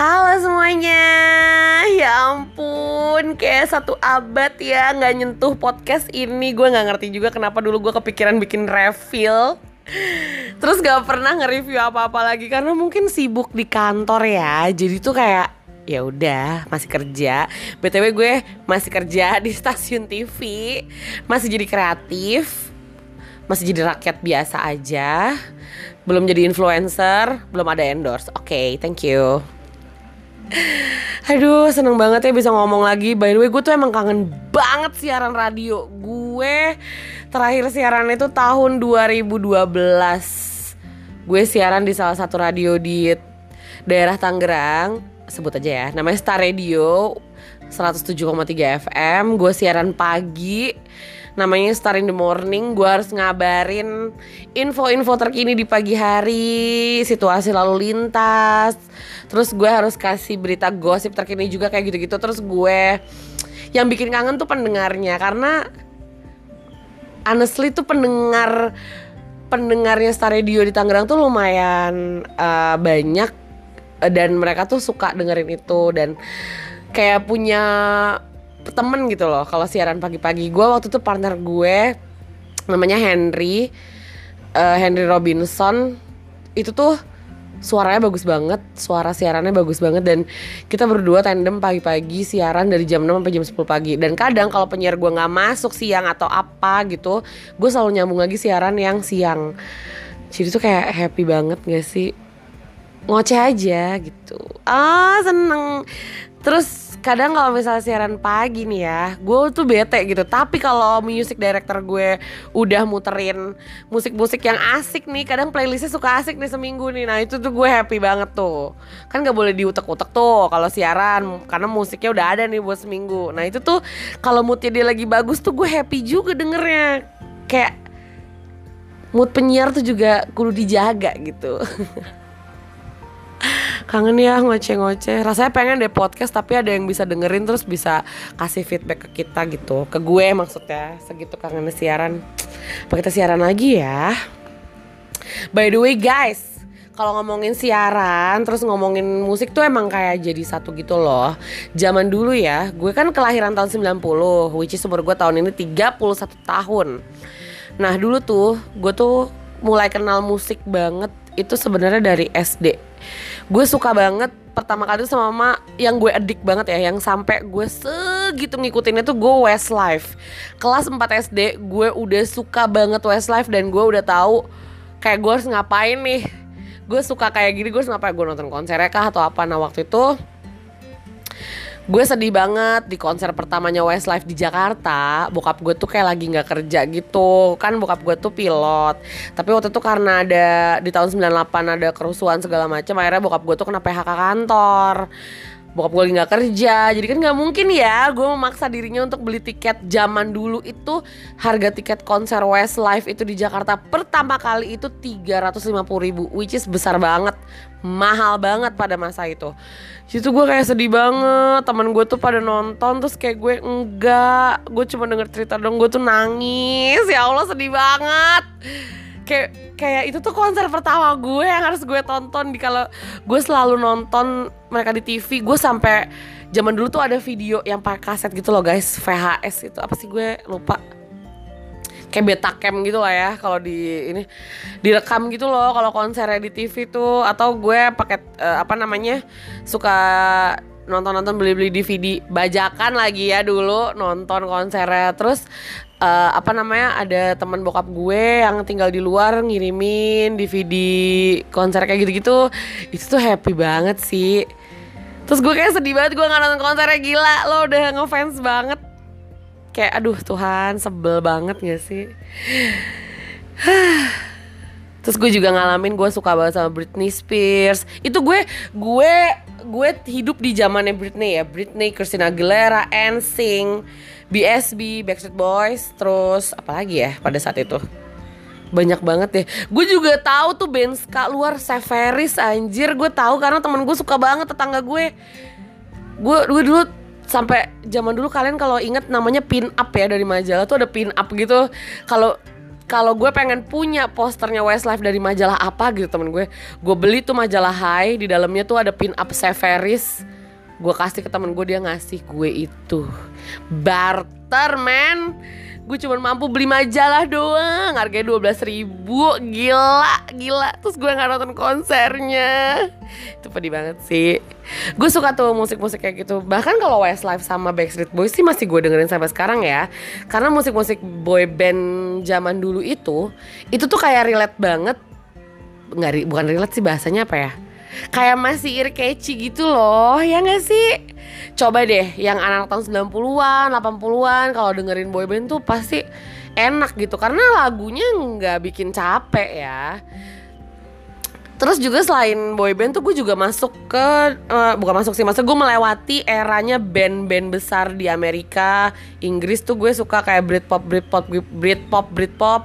Halo semuanya. Ya ampun Kayak satu abad ya nggak nyentuh podcast ini. Gue nggak ngerti juga kenapa dulu gue kepikiran bikin refill Terus gak pernah nge-review apa-apa lagi Karena mungkin sibuk di kantor ya. Jadi tuh kayak ya udah masih kerja. Btw gue masih kerja di stasiun TV masih jadi kreatif. Masih jadi rakyat biasa aja. Belum jadi influencer belum ada endorse. Oke okay, thank you Aduh seneng banget ya bisa ngomong lagi. By the way gue tuh emang kangen banget siaran radio Gue terakhir siaran itu tahun 2012 Gue siaran di salah satu radio di daerah Tangerang. Sebut aja ya Namanya Star Radio 107,3 FM Gue siaran pagi namanya Star in the Morning. Gue harus ngabarin info-info terkini di pagi hari, situasi lalu lintas. Terus gue harus kasih berita gosip terkini juga kayak gitu-gitu. Terus gue yang bikin kangen tuh pendengarnya karena honestly tuh pendengar pendengarnya Star Radio di Tangerang tuh lumayan uh, banyak dan mereka tuh suka dengerin itu dan kayak punya temen gitu loh kalau siaran pagi-pagi. Gue waktu itu partner gue namanya Henry uh, Henry Robinson. Itu tuh suaranya bagus banget suara siarannya bagus banget dan kita berdua tandem pagi-pagi siaran dari jam 6 sampai jam 10 pagi. Dan kadang kalau penyiar gue nggak masuk siang atau apa gitu gue selalu nyambung lagi siaran yang siang. Jadi tuh kayak happy banget gak sih? Ngoceh aja gitu. Ah seneng. Terus kadang kalau misalnya siaran pagi nih ya gue tuh bete gitu. Tapi kalau music director gue udah muterin musik-musik yang asik nih kadang playlistnya suka asik nih seminggu nih. Nah itu tuh gue happy banget tuh. Kan gak boleh diutek-utek tuh kalau siaran karena musiknya udah ada nih buat seminggu. Nah itu tuh kalau moodnya dia lagi bagus tuh gue happy juga dengernya. Kayak mood penyiar tuh juga kudu dijaga gitu kangen ya ngoceh-ngoceh. Rasanya pengen deh podcast tapi ada yang bisa dengerin terus bisa kasih feedback ke kita gitu. Ke gue maksudnya segitu kangen siaran. Apa kita siaran lagi ya? By the way guys kalau ngomongin siaran terus ngomongin musik tuh emang kayak jadi satu gitu loh. Zaman dulu ya gue kan kelahiran tahun 90 which is umur gue tahun ini 31 tahun. Nah dulu tuh gue tuh mulai kenal musik banget itu sebenarnya dari SD gue suka banget pertama kali sama mama yang gue edik banget ya yang sampai gue segitu ngikutinnya tuh gue Westlife. Kelas 4 SD gue udah suka banget Westlife dan gue udah tahu kayak gue harus ngapain nih. Gue suka kayak gini gue harus ngapain? Gue nonton konsernya kah atau apa? Nah waktu itu gue sedih banget di konser pertamanya Westlife di Jakarta. Bokap gue tuh kayak lagi nggak kerja gitu. Kan bokap gue tuh pilot. Tapi waktu itu karena ada di tahun 98 ada kerusuhan segala macam akhirnya bokap gue tuh kena PHK kantor bokap gue lagi nggak kerja jadi kan nggak mungkin ya gue memaksa dirinya untuk beli tiket zaman dulu itu. Harga tiket konser Westlife itu di Jakarta pertama kali itu 350 ribu which is besar banget. Mahal banget pada masa itu. Situ gue kayak sedih banget. Teman gue tuh pada nonton terus kayak gue enggak gue cuma denger cerita dong. Gue tuh nangis. Ya Allah sedih banget kayak kayak itu tuh konser pertama gue yang harus gue tonton di kalau gue selalu nonton mereka di TV gue sampai zaman dulu tuh ada video yang pakai kaset gitu loh guys VHS itu apa sih gue lupa. Kayak beta cam gitu lah ya kalau di ini direkam gitu loh kalau konsernya di TV tuh. Atau gue pakai uh, apa namanya suka nonton-nonton beli-beli DVD bajakan lagi ya dulu nonton konsernya. Terus uh, apa namanya ada teman bokap gue yang tinggal di luar ngirimin DVD konser kayak gitu-gitu. Itu tuh happy banget sih. Terus gue kayak sedih banget gue nggak nonton konsernya gila. Lo udah ngefans banget. Kayak aduh Tuhan sebel banget gak sih? Terus gue juga ngalamin gue suka banget sama Britney Spears. Itu gue gue gue hidup di zamannya Britney ya. Britney, Christina Aguilera, NSYNC, BSB, Backstreet Boys, terus apa lagi ya pada saat itu. Banyak banget deh. Gue juga tahu tuh band ska luar Severis anjir. Gue tahu karena temen gue suka banget tetangga gue. Gue gue dulu sampai zaman dulu kalian kalau inget namanya pin up ya dari majalah tuh ada pin up gitu. Kalau kalau gue pengen punya posternya Westlife dari majalah apa gitu temen gue gue beli tuh majalah High di dalamnya tuh ada pin up Severis gue kasih ke temen gue dia ngasih gue itu. Barter man gue cuma mampu beli majalah doang. Harganya dua belas ribu. Gila gila. Terus gue nggak nonton konsernya. Itu pedih banget sih. Gue suka tuh musik-musik kayak gitu. Bahkan kalau Westlife sama Backstreet Boys sih masih gue dengerin sampai sekarang ya. Karena musik-musik boy band zaman dulu itu itu tuh kayak relate banget. Nggak bukan relate sih bahasanya apa ya kayak masih ear catchy gitu loh ya gak sih? Coba deh yang anak tahun 90-an 80-an kalau dengerin boyband tuh pasti enak gitu. Karena lagunya nggak bikin capek ya. Terus juga selain boyband tuh gue juga masuk ke uh, bukan masuk sih, maksud gue melewati eranya band-band besar di Amerika, Inggris tuh gue suka kayak Britpop, Britpop, Britpop, Britpop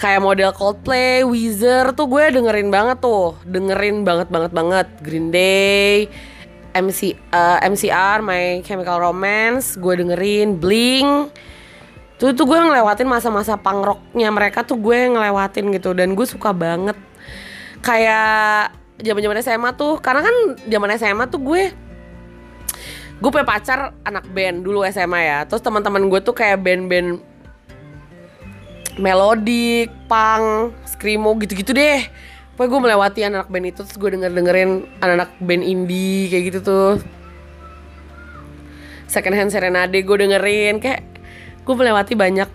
kayak model Coldplay, Weezer tuh gue dengerin banget tuh, dengerin banget banget banget. Green Day, MC uh, eh, MCR, My Chemical Romance, gue dengerin. Blink. Tuh tuh gue ngelewatin masa-masa punk rocknya mereka tuh gue ngelewatin gitu. Dan gue suka banget. Kayak zaman zaman SMA tuh karena kan zaman SMA tuh gue gue punya pacar anak band dulu SMA ya. Terus teman-teman gue tuh kayak band-band melodik, punk, screamo gitu-gitu deh. Pokoknya gue melewati anak band itu Terus gue denger-dengerin anak-anak band indie kayak gitu tuh. Second Hand Serenade gue dengerin Kayak gue melewati banyak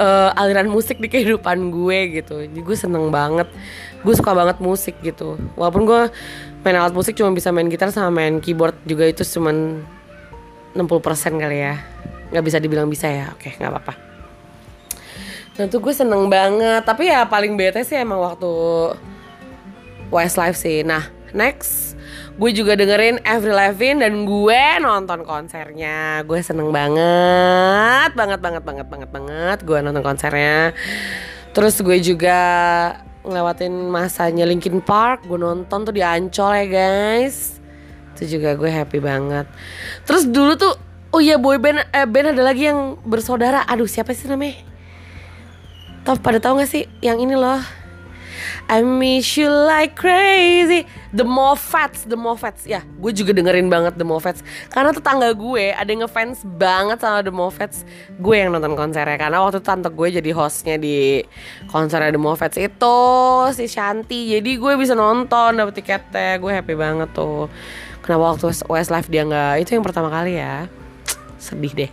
uh, aliran musik di kehidupan gue gitu. Jadi gue seneng banget. Gue suka banget musik gitu. Walaupun gue main alat musik cuma bisa main gitar sama main keyboard juga itu cuman 60% kali ya. Nggak bisa dibilang bisa ya oke nggak apa-apa nah tuh gue seneng banget. Tapi ya paling bete sih emang waktu Westlife sih. Nah next gue juga dengerin Avril Lavigne dan gue nonton konsernya. Gue seneng banget banget banget banget banget banget gue nonton konsernya. Terus gue juga ngelewatin masanya Linkin Park gue nonton tuh di Ancol ya guys. Itu juga gue happy banget. Terus dulu tuh oh iya boy band eh, band ada lagi yang bersaudara. Aduh siapa sih namanya tau pada tau gak sih yang ini loh? I miss you like crazy. The Moffats The Moffats. Ya gue juga dengerin banget The Moffats. Karena tetangga gue ada yang ngefans banget sama The Moffats. Gue yang nonton konsernya Karena waktu itu tante gue jadi hostnya di konsernya The Moffats. Itu Si Shanti Jadi gue bisa nonton dapet tiketnya. Gue happy banget tuh. Kenapa waktu Westlife dia nggak Itu yang pertama kali ya. Sedih deh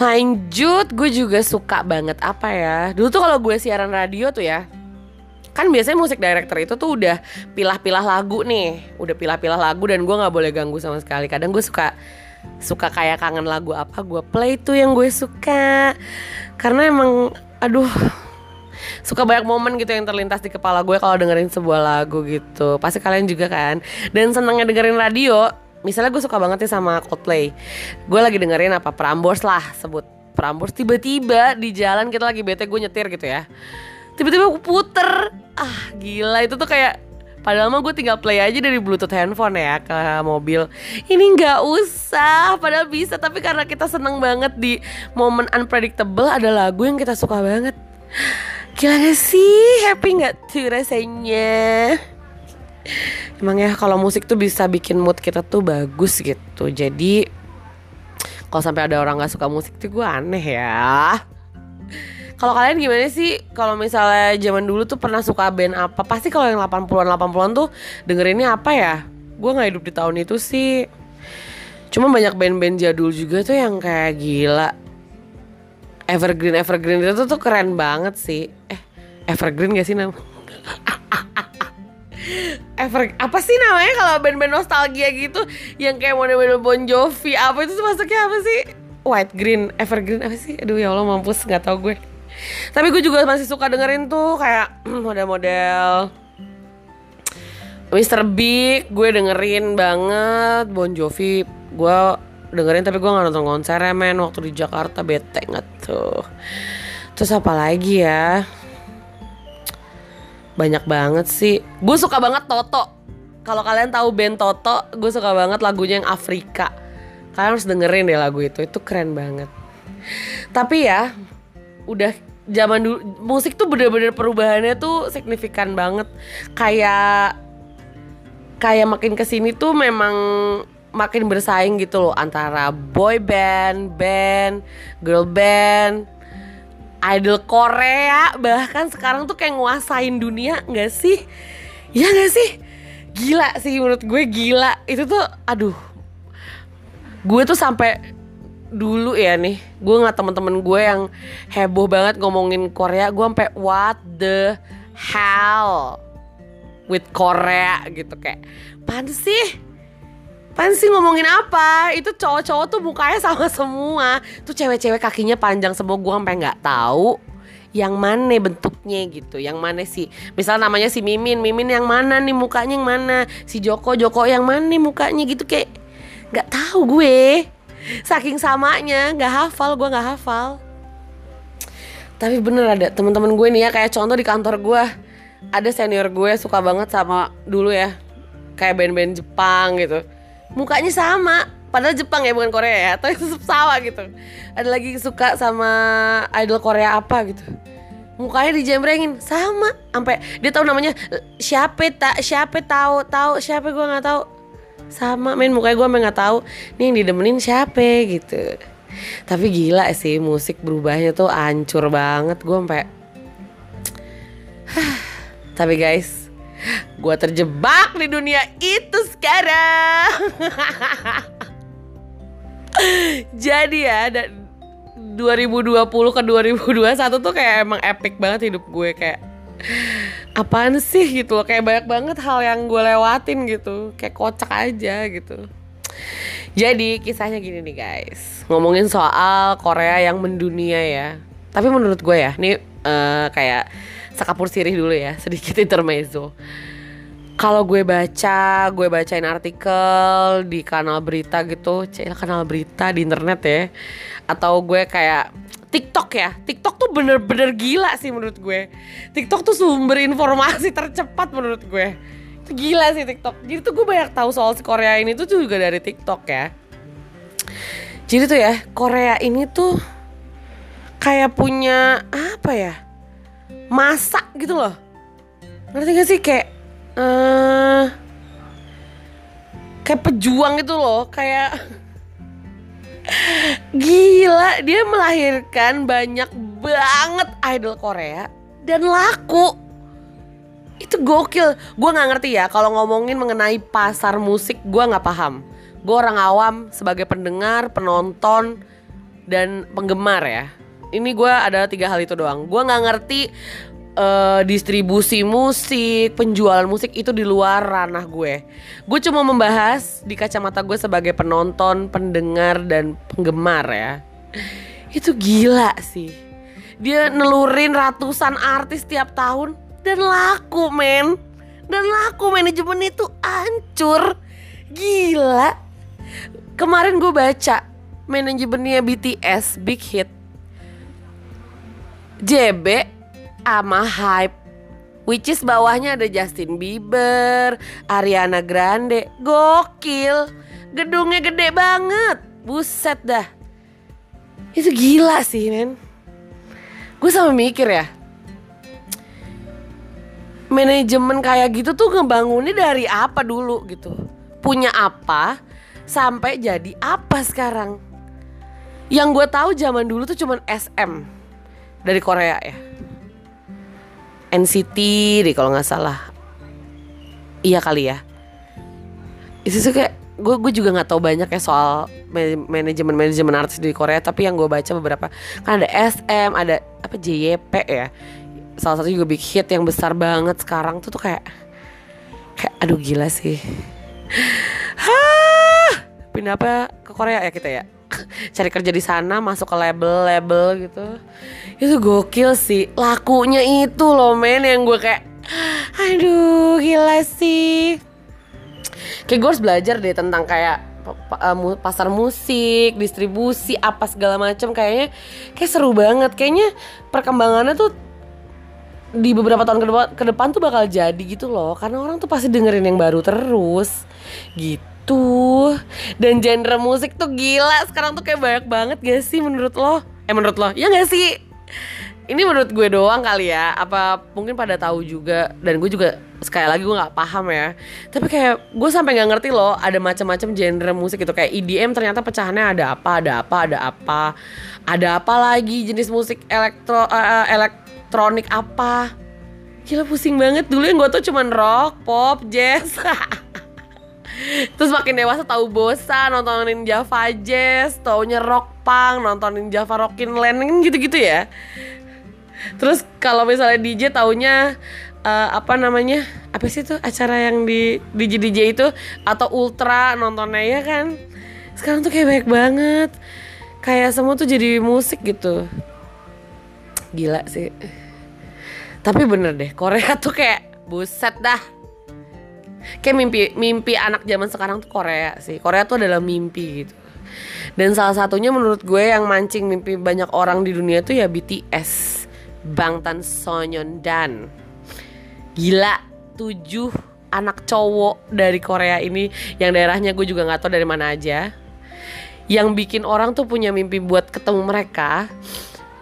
Lanjut gue juga suka banget apa ya? Dulu tuh kalau gue siaran radio tuh ya kan biasanya musik director itu tuh udah pilah-pilah lagu nih. Udah pilah-pilah lagu dan gue nggak boleh ganggu sama sekali. Kadang gue suka suka kayak kangen lagu apa gue play tuh yang gue suka. Karena emang aduh suka banyak momen gitu yang terlintas di kepala gue kalau dengerin sebuah lagu gitu. Pasti kalian juga kan? Dan senengnya dengerin radio misalnya gue suka banget nih sama Coldplay. Gue lagi dengerin apa Prambors lah sebut Prambors. Tiba-tiba di jalan kita lagi bete gue nyetir gitu ya. Tiba-tiba aku puter. Ah gila itu tuh kayak Padahal mah gue tinggal play aja dari bluetooth handphone ya ke mobil. Ini nggak usah Padahal bisa. Tapi karena kita seneng banget di momen unpredictable Ada lagu yang kita suka banget. Gila gak sih? Happy gak tuh rasanya? Emang ya kalau musik tuh bisa bikin mood kita tuh bagus gitu Jadi kalau sampai ada orang gak suka musik tuh gue aneh ya kalau kalian gimana sih kalau misalnya zaman dulu tuh pernah suka band apa? Pasti kalau yang 80-an 80-an tuh dengerinnya apa ya? Gue nggak hidup di tahun itu sih. Cuma banyak band-band jadul juga tuh yang kayak gila. Evergreen Evergreen itu tuh keren banget sih. Eh, Evergreen gak sih nama? Ever apa sih namanya kalau band-band nostalgia gitu yang kayak model-model Bon Jovi apa itu masuknya apa sih? White Green, Evergreen apa sih? Aduh ya Allah mampus nggak tau gue. Tapi gue juga masih suka dengerin tuh kayak model-model Mr. Big gue dengerin banget Bon Jovi gue dengerin tapi gue gak nonton konser ya men waktu di Jakarta bete nggak tuh terus apa lagi ya banyak banget sih. Gue suka banget Toto. Kalau kalian tahu band Toto gue suka banget lagunya yang Afrika. Kalian harus dengerin deh lagu itu itu keren banget. Tapi ya udah zaman dulu musik tuh bener-bener perubahannya tuh signifikan banget. Kayak kayak makin ke sini tuh memang makin bersaing gitu loh antara boy band, band, girl band, idol Korea bahkan sekarang tuh kayak nguasain dunia nggak sih? Ya nggak sih? Gila sih menurut gue gila itu tuh aduh gue tuh sampai dulu ya nih gue ngeliat temen-temen gue yang heboh banget ngomongin Korea gue sampai what the hell with Korea gitu kayak pan sih pan sih ngomongin apa? Itu cowok-cowok tuh mukanya sama semua. Tuh cewek-cewek kakinya panjang semua gue sampai nggak tahu yang mana bentuknya gitu yang mana sih. Misal namanya si Mimin Mimin yang mana nih mukanya yang mana? Si Joko Joko yang mana nih mukanya gitu kayak nggak tahu gue. Saking samanya nggak hafal gue nggak hafal. Tapi bener ada teman-teman gue nih ya kayak contoh di kantor gue ada senior gue suka banget sama dulu ya kayak band-band Jepang gitu mukanya sama padahal Jepang ya bukan Korea ya tapi tetap sama gitu. Ada lagi suka sama idol Korea apa gitu. Mukanya dijembrengin sama sampai dia tahu namanya siapa tak siapa tahu tahu siapa gue nggak tahu sama main mukanya gue nggak tahu nih yang didemenin siapa gitu. Tapi gila sih musik berubahnya tuh ancur banget gue sampai tapi guys gue terjebak di dunia itu sekarang. Jadi ya ada 2020 ke 2021 tuh kayak emang epic banget hidup gue kayak apaan sih? gitu loh. Kayak banyak banget hal yang gue lewatin gitu. Kayak kocak aja gitu. Jadi kisahnya gini nih guys. Ngomongin soal Korea yang mendunia ya. Tapi menurut gue ya nih uh, kayak sekapur sirih dulu ya sedikit intermezzo. Kalau gue baca, gue bacain artikel di kanal berita gitu, cila kanal berita di internet ya, atau gue kayak TikTok ya. TikTok tuh bener-bener gila sih menurut gue. TikTok tuh sumber informasi tercepat menurut gue. Itu gila sih TikTok. Jadi tuh gue banyak tahu soal si Korea ini tuh juga dari TikTok ya. Jadi tuh ya Korea ini tuh kayak punya apa ya masak gitu loh ngerti gak sih kayak uh, kayak pejuang gitu loh kayak Gila, dia melahirkan banyak banget idol Korea dan laku. Itu gokil. Gue nggak ngerti ya kalau ngomongin mengenai pasar musik, gue nggak paham. Gue orang awam sebagai pendengar, penonton, dan penggemar ya. Ini gue ada tiga hal itu doang. Gue nggak ngerti uh, distribusi musik, penjualan musik itu di luar ranah gue. Gue cuma membahas di kacamata gue sebagai penonton, pendengar dan penggemar ya. Itu gila sih. Dia nelurin ratusan artis tiap tahun dan laku men. Dan laku manajemen itu hancur. Gila. Kemarin gue baca manajemennya BTS Big Hit. JB ama hype Which is bawahnya ada Justin Bieber, Ariana Grande. Gokil. Gedungnya gede banget. Buset dah. Itu gila sih men. Gue sama mikir ya. Manajemen kayak gitu tuh ngebangunnya dari apa dulu gitu? Punya apa Sampai jadi apa sekarang? Yang gue tahu zaman dulu tuh cuman SM Dari Korea ya? NCT deh kalau nggak salah. Iya kali ya. Itu tuh kayak gue gue juga nggak tahu banyak ya soal manajemen manajemen artis di Korea tapi yang gue baca beberapa kan ada SM ada apa JYP ya? Salah satu juga big hit yang besar banget sekarang tuh tuh kayak kayak aduh gila sih. Hah, pindah apa ke Korea ya kita ya cari kerja di sana masuk ke label-label gitu. Itu gokil sih. Lakunya itu loh men yang gue kayak aduh gila sih. Kayak gue harus belajar deh tentang kayak eh, pasar musik, distribusi apa segala macam kayaknya kayak seru banget. Kayaknya perkembangannya tuh di beberapa tahun ke depan, ke depan tuh bakal jadi gitu loh. Karena orang tuh pasti dengerin yang baru terus gitu gitu dan genre musik tuh gila. Sekarang tuh kayak banyak banget gak sih menurut lo? Eh menurut lo. Ya gak sih? Ini menurut gue doang kali ya. Apa mungkin pada tahu juga. Dan gue juga sekali lagi gue nggak paham ya. Tapi kayak gue sampai nggak ngerti loh ada macam-macam genre musik itu kayak EDM ternyata pecahannya ada apa ada apa ada apa. Ada apa lagi jenis musik elektro uh, elektronik apa? Gila pusing banget. Dulu yang gue tuh cuman rock pop jazz Terus makin dewasa tahu bosan nontonin Java Jazz, taunya rock punk, nontonin Java Rockin Land gitu-gitu ya. Terus kalau misalnya DJ taunya uh, apa namanya? Apa sih tuh acara yang di DJ DJ itu atau Ultra nontonnya ya kan? Sekarang tuh kayak banyak banget. Kayak semua tuh jadi musik gitu. Gila sih. Tapi bener deh, Korea tuh kayak buset dah. Kayak mimpi mimpi anak zaman sekarang tuh Korea sih. Korea tuh adalah mimpi gitu. Dan salah satunya menurut gue yang mancing mimpi banyak orang di dunia tuh ya BTS. Bangtan Dan Gila, tujuh anak cowok dari Korea ini yang daerahnya gue juga nggak tahu dari mana aja. Yang bikin orang tuh punya mimpi buat ketemu mereka,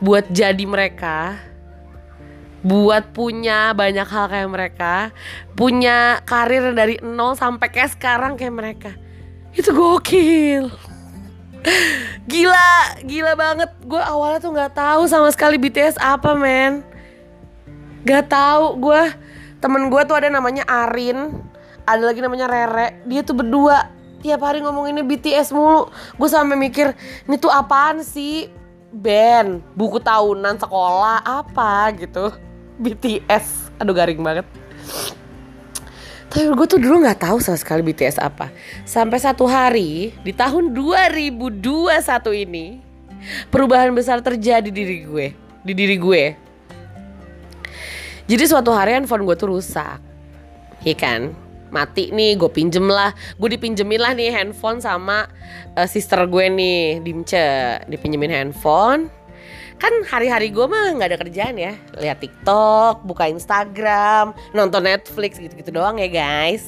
buat jadi mereka, buat punya banyak hal kayak mereka, punya karir dari nol sampai kayak sekarang kayak mereka. Itu gokil. Gila, gila banget. Gue awalnya tuh nggak tahu sama sekali BTS apa, men. Gak tahu gue. Temen gue tuh ada namanya Arin, ada lagi namanya Rere. Dia tuh berdua tiap hari ngomonginnya BTS mulu. Gue sampai mikir, ini tuh apaan sih? Band, buku tahunan sekolah apa gitu. BTS, aduh garing banget. Tapi gue tuh dulu nggak tahu sama sekali BTS apa. Sampai satu hari di tahun 2021 ini perubahan besar terjadi di diri gue, di diri gue. Jadi suatu hari handphone gue tuh rusak, iya kan? Mati nih, gue pinjem lah, gue dipinjemin lah nih handphone sama uh, sister gue nih, Dimce, dipinjemin handphone kan hari-hari gue mah nggak ada kerjaan ya. Lihat TikTok buka Instagram nonton Netflix gitu-gitu doang ya guys.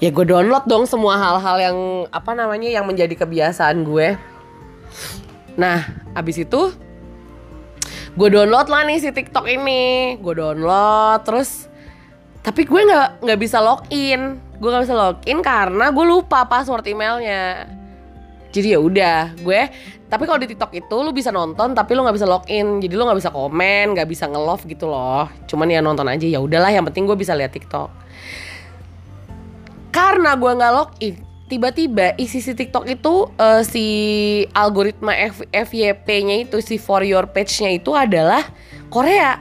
Ya gue download dong semua hal-hal yang apa namanya yang menjadi kebiasaan gue. Nah abis itu gue download lah nih si TikTok ini. Gue download terus tapi gue nggak nggak bisa login. Gue nggak bisa login karena gue lupa password emailnya. Jadi ya udah gue tapi kalau di TikTok itu lu bisa nonton tapi lu nggak bisa login. Jadi lu nggak bisa komen nggak bisa nge-love gitu loh. Cuman ya nonton aja ya udahlah. Yang penting gue bisa lihat TikTok. Karena gue nggak login tiba-tiba isi si TikTok itu uh, si algoritma FYP-nya itu si for your page-nya itu adalah Korea.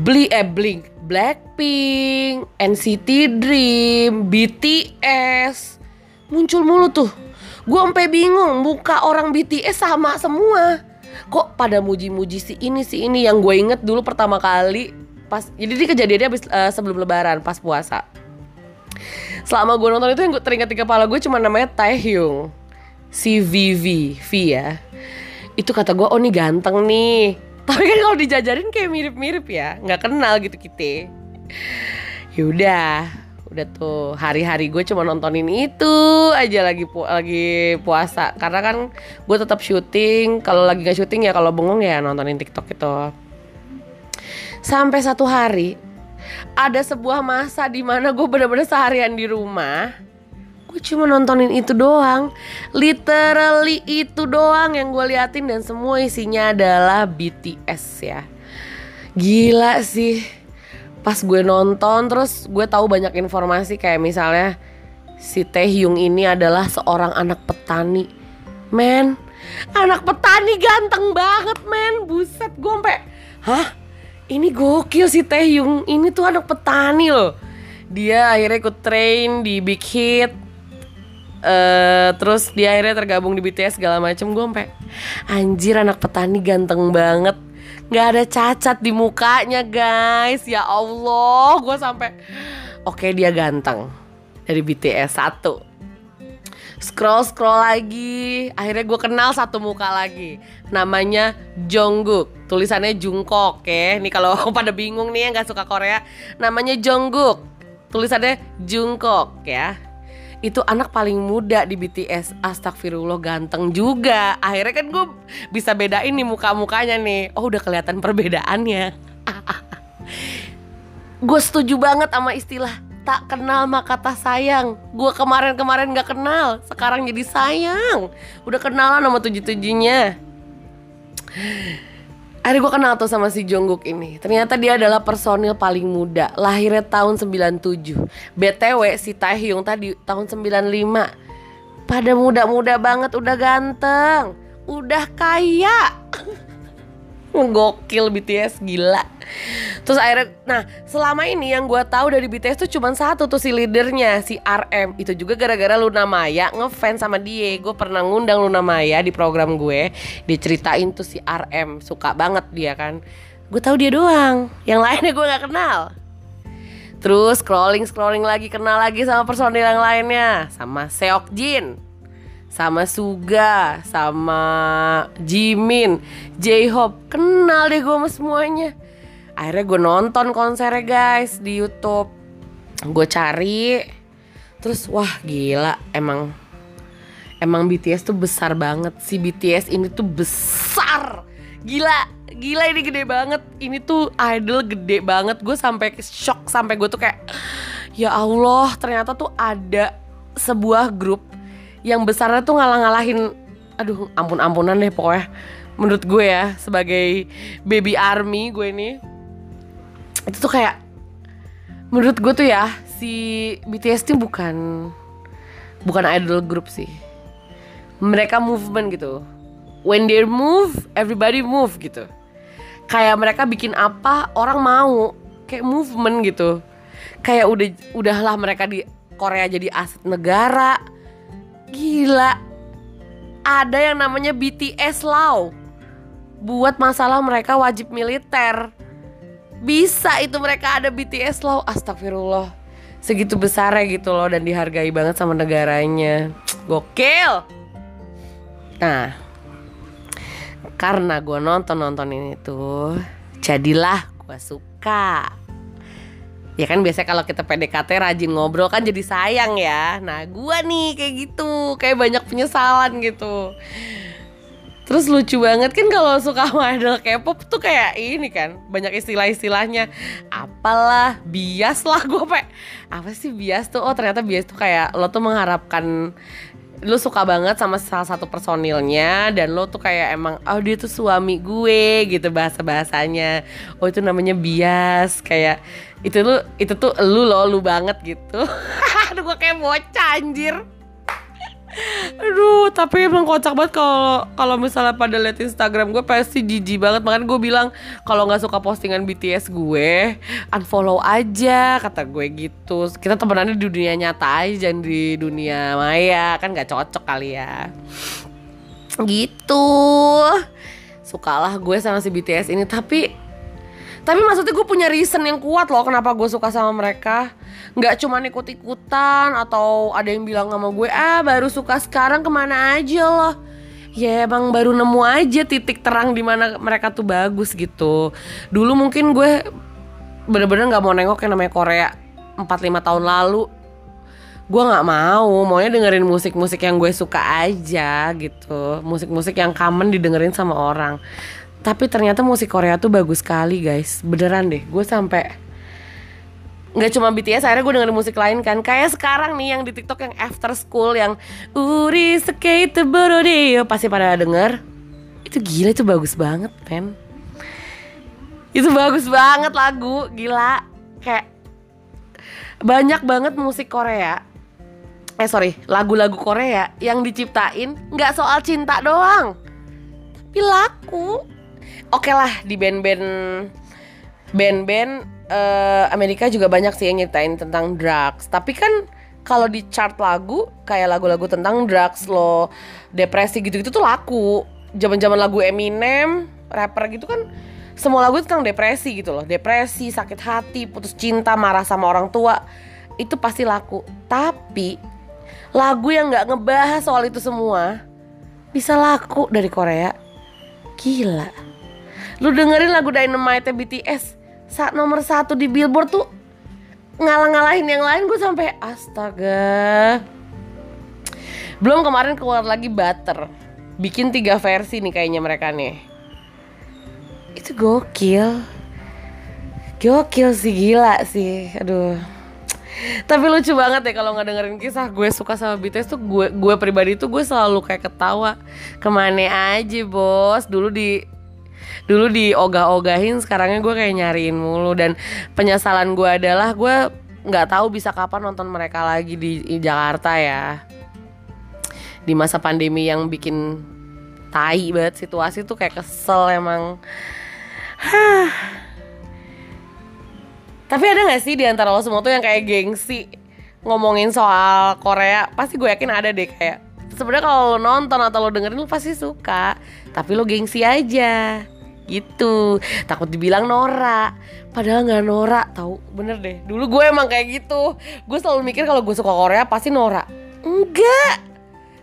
Beli eh Blink Blackpink NCT Dream BTS muncul mulu tuh Gue sampai bingung, muka orang BTS sama semua. Kok pada muji-muji si ini si ini yang gue inget dulu pertama kali pas jadi ini kejadiannya abis, uh, sebelum lebaran pas puasa. Selama gue nonton itu yang gue teringat di kepala gue cuma namanya Taehyung. Si Vivi, V ya. Itu kata gue, oh nih ganteng nih. Tapi kan kalau dijajarin kayak mirip-mirip ya, nggak kenal gitu kita. Yaudah, udah tuh hari-hari gue cuma nontonin itu aja lagi pu lagi puasa. Karena kan gue tetap syuting. Kalau lagi gak syuting ya kalau bengong ya nontonin TikTok itu. Sampai satu hari ada sebuah masa di mana gue bener-bener seharian di rumah gue cuma nontonin itu doang. Literally itu doang yang gue liatin dan semua isinya adalah BTS ya. Gila sih pas gue nonton terus gue tahu banyak informasi kayak misalnya si Taehyung ini adalah seorang anak petani. Men anak petani ganteng banget men. Buset gue sampai hah? Ini gokil si Taehyung ini tuh anak petani loh. Dia akhirnya ikut train di Big Hit. Uh, terus dia akhirnya tergabung di BTS segala macem. Gue sampai anjir anak petani ganteng banget nggak ada cacat di mukanya guys. Ya Allah gue sampai oke dia ganteng. Dari BTS satu. Scroll scroll lagi. Akhirnya gue kenal satu muka lagi. Namanya Jungkook tulisannya Jungkook ya. Nih kalau pada bingung nih yang nggak suka Korea. Namanya Jungkook tulisannya Jungkook ya itu anak paling muda di BTS astagfirullah ganteng juga. Akhirnya kan gue bisa bedain nih muka-mukanya nih. Oh udah kelihatan perbedaannya. Gue setuju banget sama istilah tak kenal maka kata sayang. Gue kemarin-kemarin gak kenal sekarang jadi sayang. Udah kenalan sama tujuh-tujuhnya Akhirnya gue kenal tuh sama si Jungkook ini. Ternyata dia adalah personil paling muda. Lahirnya tahun 97 BTW si Taehyung tadi tahun 95 Pada muda-muda banget udah ganteng. Udah kaya Gokil BTS gila. Terus akhirnya Nah selama ini yang gue tahu dari BTS tuh cuma satu tuh si leadernya Si RM Itu juga gara-gara Luna Maya ngefans sama dia. Gue pernah ngundang Luna Maya di program gue. Diceritain tuh si RM Suka banget dia kan. Gue tahu dia doang. Yang lainnya gue gak kenal. Terus scrolling scrolling lagi kenal lagi sama personil yang lainnya. Sama Seok Jin sama Suga, sama Jimin, J-Hope. Kenal deh gue sama semuanya. Akhirnya gue nonton konsernya guys di YouTube. Gue cari, terus wah gila emang emang BTS tuh besar banget. Si BTS ini tuh besar, gila. Gila ini gede banget. Ini tuh idol gede banget. Gue sampai shock sampai gue tuh kayak ya Allah ternyata tuh ada sebuah grup yang besarnya tuh ngalah-ngalahin aduh ampun-ampunan deh pokoknya. Menurut gue ya sebagai baby army gue ini itu tuh kayak menurut gue tuh ya si BTS tuh bukan bukan idol group sih. Mereka movement gitu. When they move everybody move gitu. Kayak mereka bikin apa orang mau. Kayak movement gitu. Kayak udah udahlah mereka di Korea jadi aset negara Gila. Ada yang namanya BTS Law. Buat masalah mereka wajib militer. Bisa itu mereka ada BTS Law. Astagfirullah. Segitu besar ya gitu loh dan dihargai banget sama negaranya. Gokil. Nah, karena gue nonton-nonton ini tuh, jadilah gue suka ya kan biasanya kalau kita PDKT rajin ngobrol kan jadi sayang ya. Nah gua nih kayak gitu kayak banyak penyesalan gitu. Terus lucu banget kan kalau suka sama idol K-pop tuh kayak ini kan Banyak istilah-istilahnya. Apalah, bias lah gue pe. Apa sih bias tuh? Oh ternyata bias tuh kayak lo tuh mengharapkan Lo suka banget sama salah satu personilnya Dan lo tuh kayak emang Oh dia tuh suami gue gitu bahasa-bahasanya. Oh itu namanya bias Kayak itu lu itu tuh lu lo lu banget gitu aduh gue kayak bocah anjir Aduh, tapi emang kocak banget kalau kalau misalnya pada liat Instagram gue pasti jijik banget. Makanya gue bilang kalau nggak suka postingan BTS gue, unfollow aja kata gue gitu. Kita temenannya di dunia nyata aja jangan di dunia maya kan nggak cocok kali ya. Gitu. Sukalah gue sama si BTS ini tapi tapi maksudnya gue punya reason yang kuat loh kenapa gue suka sama mereka. Gak cuma ikut-ikutan atau ada yang bilang sama gue Ah baru suka sekarang ke mana aja loh? Ya emang baru nemu aja titik terang di mana mereka tuh bagus gitu. Dulu mungkin gue bener-bener gak mau nengok yang namanya Korea 4-5 tahun lalu. Gue gak mau maunya dengerin musik-musik yang gue suka aja gitu. Musik-musik yang common didengerin sama orang tapi ternyata musik Korea tuh bagus sekali guys. Beneran deh gue sampai nggak cuma BTS akhirnya gue dengerin musik lain kan. Kayak sekarang nih yang di TikTok yang After School yang Uri Skate Borodeo pasti pada denger. Itu gila itu bagus banget men. Itu bagus banget lagu gila. Kayak banyak banget musik Korea. Eh sorry lagu-lagu Korea yang diciptain nggak soal cinta doang. Tapi laku oke okay lah di band-band band-band uh, Amerika juga banyak sih yang nyeritain tentang drugs. Tapi kan kalau di chart lagu kayak lagu-lagu tentang drugs lo depresi gitu-gitu tuh laku. Zaman-zaman lagu Eminem rapper gitu kan semua lagu tentang depresi gitu loh. Depresi sakit hati putus cinta marah sama orang tua itu pasti laku. Tapi lagu yang nggak ngebahas soal itu semua bisa laku dari Korea. Gila Lu dengerin lagu Dynamite BTS saat nomor satu di Billboard tuh ngalah-ngalahin yang lain gue sampai astaga Belum kemarin keluar lagi Butter. Bikin tiga versi nih kayaknya mereka nih. Itu gokil. Gokil sih gila sih. Aduh. Tapi lucu banget ya kalau nggak dengerin kisah gue suka sama BTS tuh gue gue pribadi tuh gue selalu kayak ketawa ke mana aja bos dulu di dulu di ogah-ogahin sekarangnya gue kayak nyariin mulu. Dan penyesalan gue adalah gue nggak tahu bisa kapan nonton mereka lagi di, Jakarta ya. Di masa pandemi yang bikin tai banget situasi tuh kayak kesel emang. Tapi ada gak sih di antara lo semua tuh yang kayak gengsi? Ngomongin soal Korea? Pasti gue yakin ada deh kayak sebenarnya kalau lo nonton atau lo dengerin lo pasti suka, tapi lo gengsi aja gitu. Takut dibilang Nora padahal nggak Nora tahu bener deh. Dulu gue emang kayak gitu. Gue selalu mikir kalau gue suka Korea pasti Nora enggak.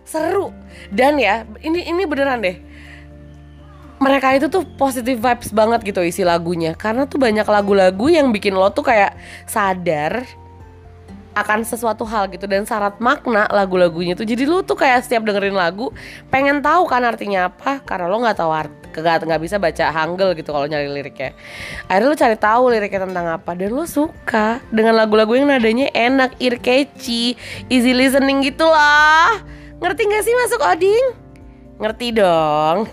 Seru. Dan ya ini ini beneran deh. Mereka itu tuh positive vibes banget gitu isi lagunya. Karena tuh banyak lagu-lagu yang bikin lo tuh kayak sadar akan sesuatu hal gitu. Dan syarat makna lagu-lagunya tuh. Jadi lo tuh kayak setiap dengerin lagu pengen tahu kan artinya apa. Karena lo nggak tahu arti nggak bisa baca hangul gitu kalau nyari liriknya. Akhirnya lo cari tahu liriknya tentang apa dan lo suka dengan lagu-lagu yang nadanya enak ear catchy easy listening gitu lah. Ngerti gak sih masuk oding? Ngerti dong.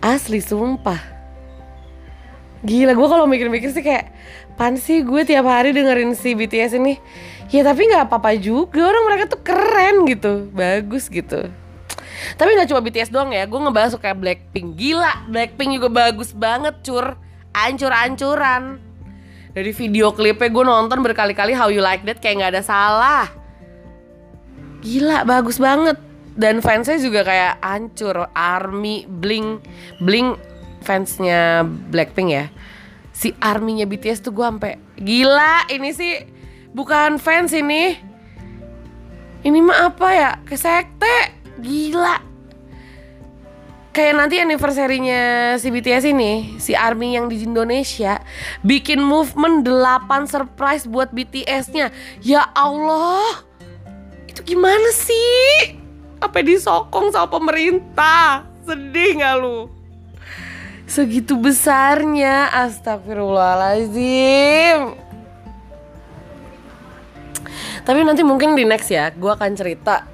Asli sumpah. Gila gue kalau mikir-mikir sih kayak Pan sih gue tiap hari dengerin si BTS ini? Ya tapi gak apa-apa juga. Orang mereka tuh keren gitu. Bagus gitu Tapi gak cuma BTS doang ya Gue ngebahas kayak Blackpink. Gila Blackpink juga bagus banget cur. Ancur-ancuran. Dari video klipnya gue nonton berkali-kali How You Like That kayak gak ada salah. Gila bagus banget. Dan fansnya juga kayak hancur army bling bling fansnya blackpink ya. Si arminya BTS tuh gue sampai gila ini sih bukan fans ini. Ini mah apa ya kesekte gila kayak nanti anniversary-nya si BTS ini, si ARMY yang di Indonesia bikin movement 8 surprise buat BTS-nya. Ya Allah. Itu gimana sih? apa disokong sama pemerintah sedih nggak lu segitu besarnya astagfirullahaladzim tapi nanti mungkin di next ya gue akan cerita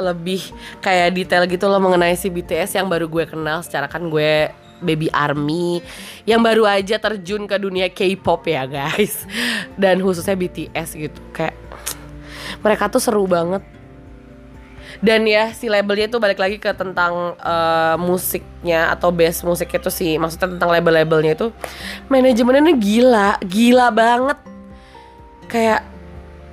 lebih kayak detail gitu loh mengenai si BTS yang baru gue kenal. Secara kan gue baby army yang baru aja terjun ke dunia K-pop ya guys. Dan khususnya BTS gitu kayak mereka tuh seru banget. Dan ya si labelnya itu balik lagi ke tentang uh, musiknya atau base musik itu sih maksudnya tentang label-labelnya itu manajemennya gila gila banget. Kayak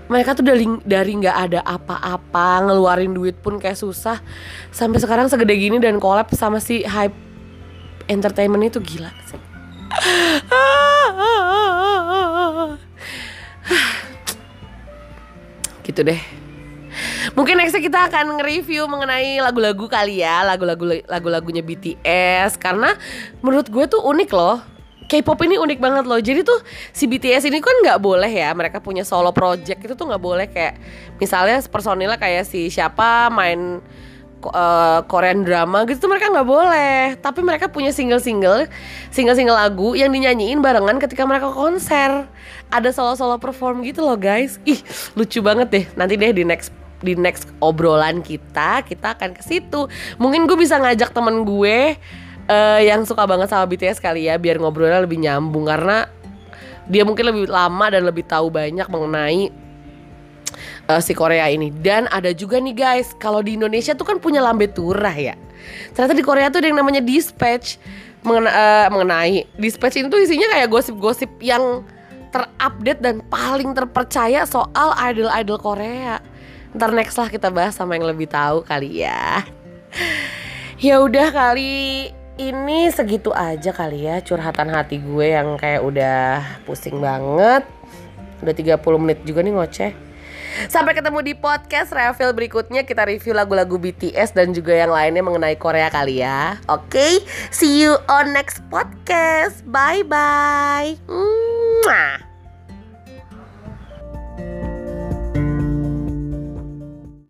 mereka tuh dari dari nggak ada apa-apa ngeluarin duit pun kayak susah. Sampai sekarang segede gini dan collab sama si hype entertainment itu gila sih. Gitu deh. Mungkin nextnya kita akan nge-review mengenai lagu-lagu kali ya Lagu-lagu lagu-lagunya BTS Karena menurut gue tuh unik loh K-pop ini unik banget loh. Jadi tuh si BTS ini kan nggak boleh ya, mereka punya solo project itu tuh nggak boleh kayak misalnya personilnya kayak si siapa main uh, Korean drama gitu tuh mereka nggak boleh. Tapi mereka punya single-single, single-single lagu yang dinyanyiin barengan ketika mereka konser. Ada solo-solo perform gitu loh guys. Ih lucu banget deh. Nanti deh di next di next obrolan kita kita akan ke situ mungkin gue bisa ngajak temen gue uh, yang suka banget sama BTS kali ya biar ngobrolnya lebih nyambung. Karena dia mungkin lebih lama dan lebih tahu banyak mengenai uh, si Korea ini. Dan ada juga nih guys kalau di Indonesia tuh kan punya lambe turah ya. Ternyata di Korea tuh ada yang namanya dispatch. Mengena, uh, mengenai dispatch itu isinya kayak gosip-gosip yang terupdate dan paling terpercaya soal idol-idol Korea. Ntar next lah kita bahas sama yang lebih tahu kali ya. ya udah kali ini segitu aja kali ya curhatan hati gue yang kayak udah pusing banget. Udah 30 menit juga nih ngoceh. Sampai ketemu di podcast Reveal berikutnya kita review lagu-lagu BTS dan juga yang lainnya mengenai Korea kali ya. Oke, okay? see you on next podcast. Bye bye.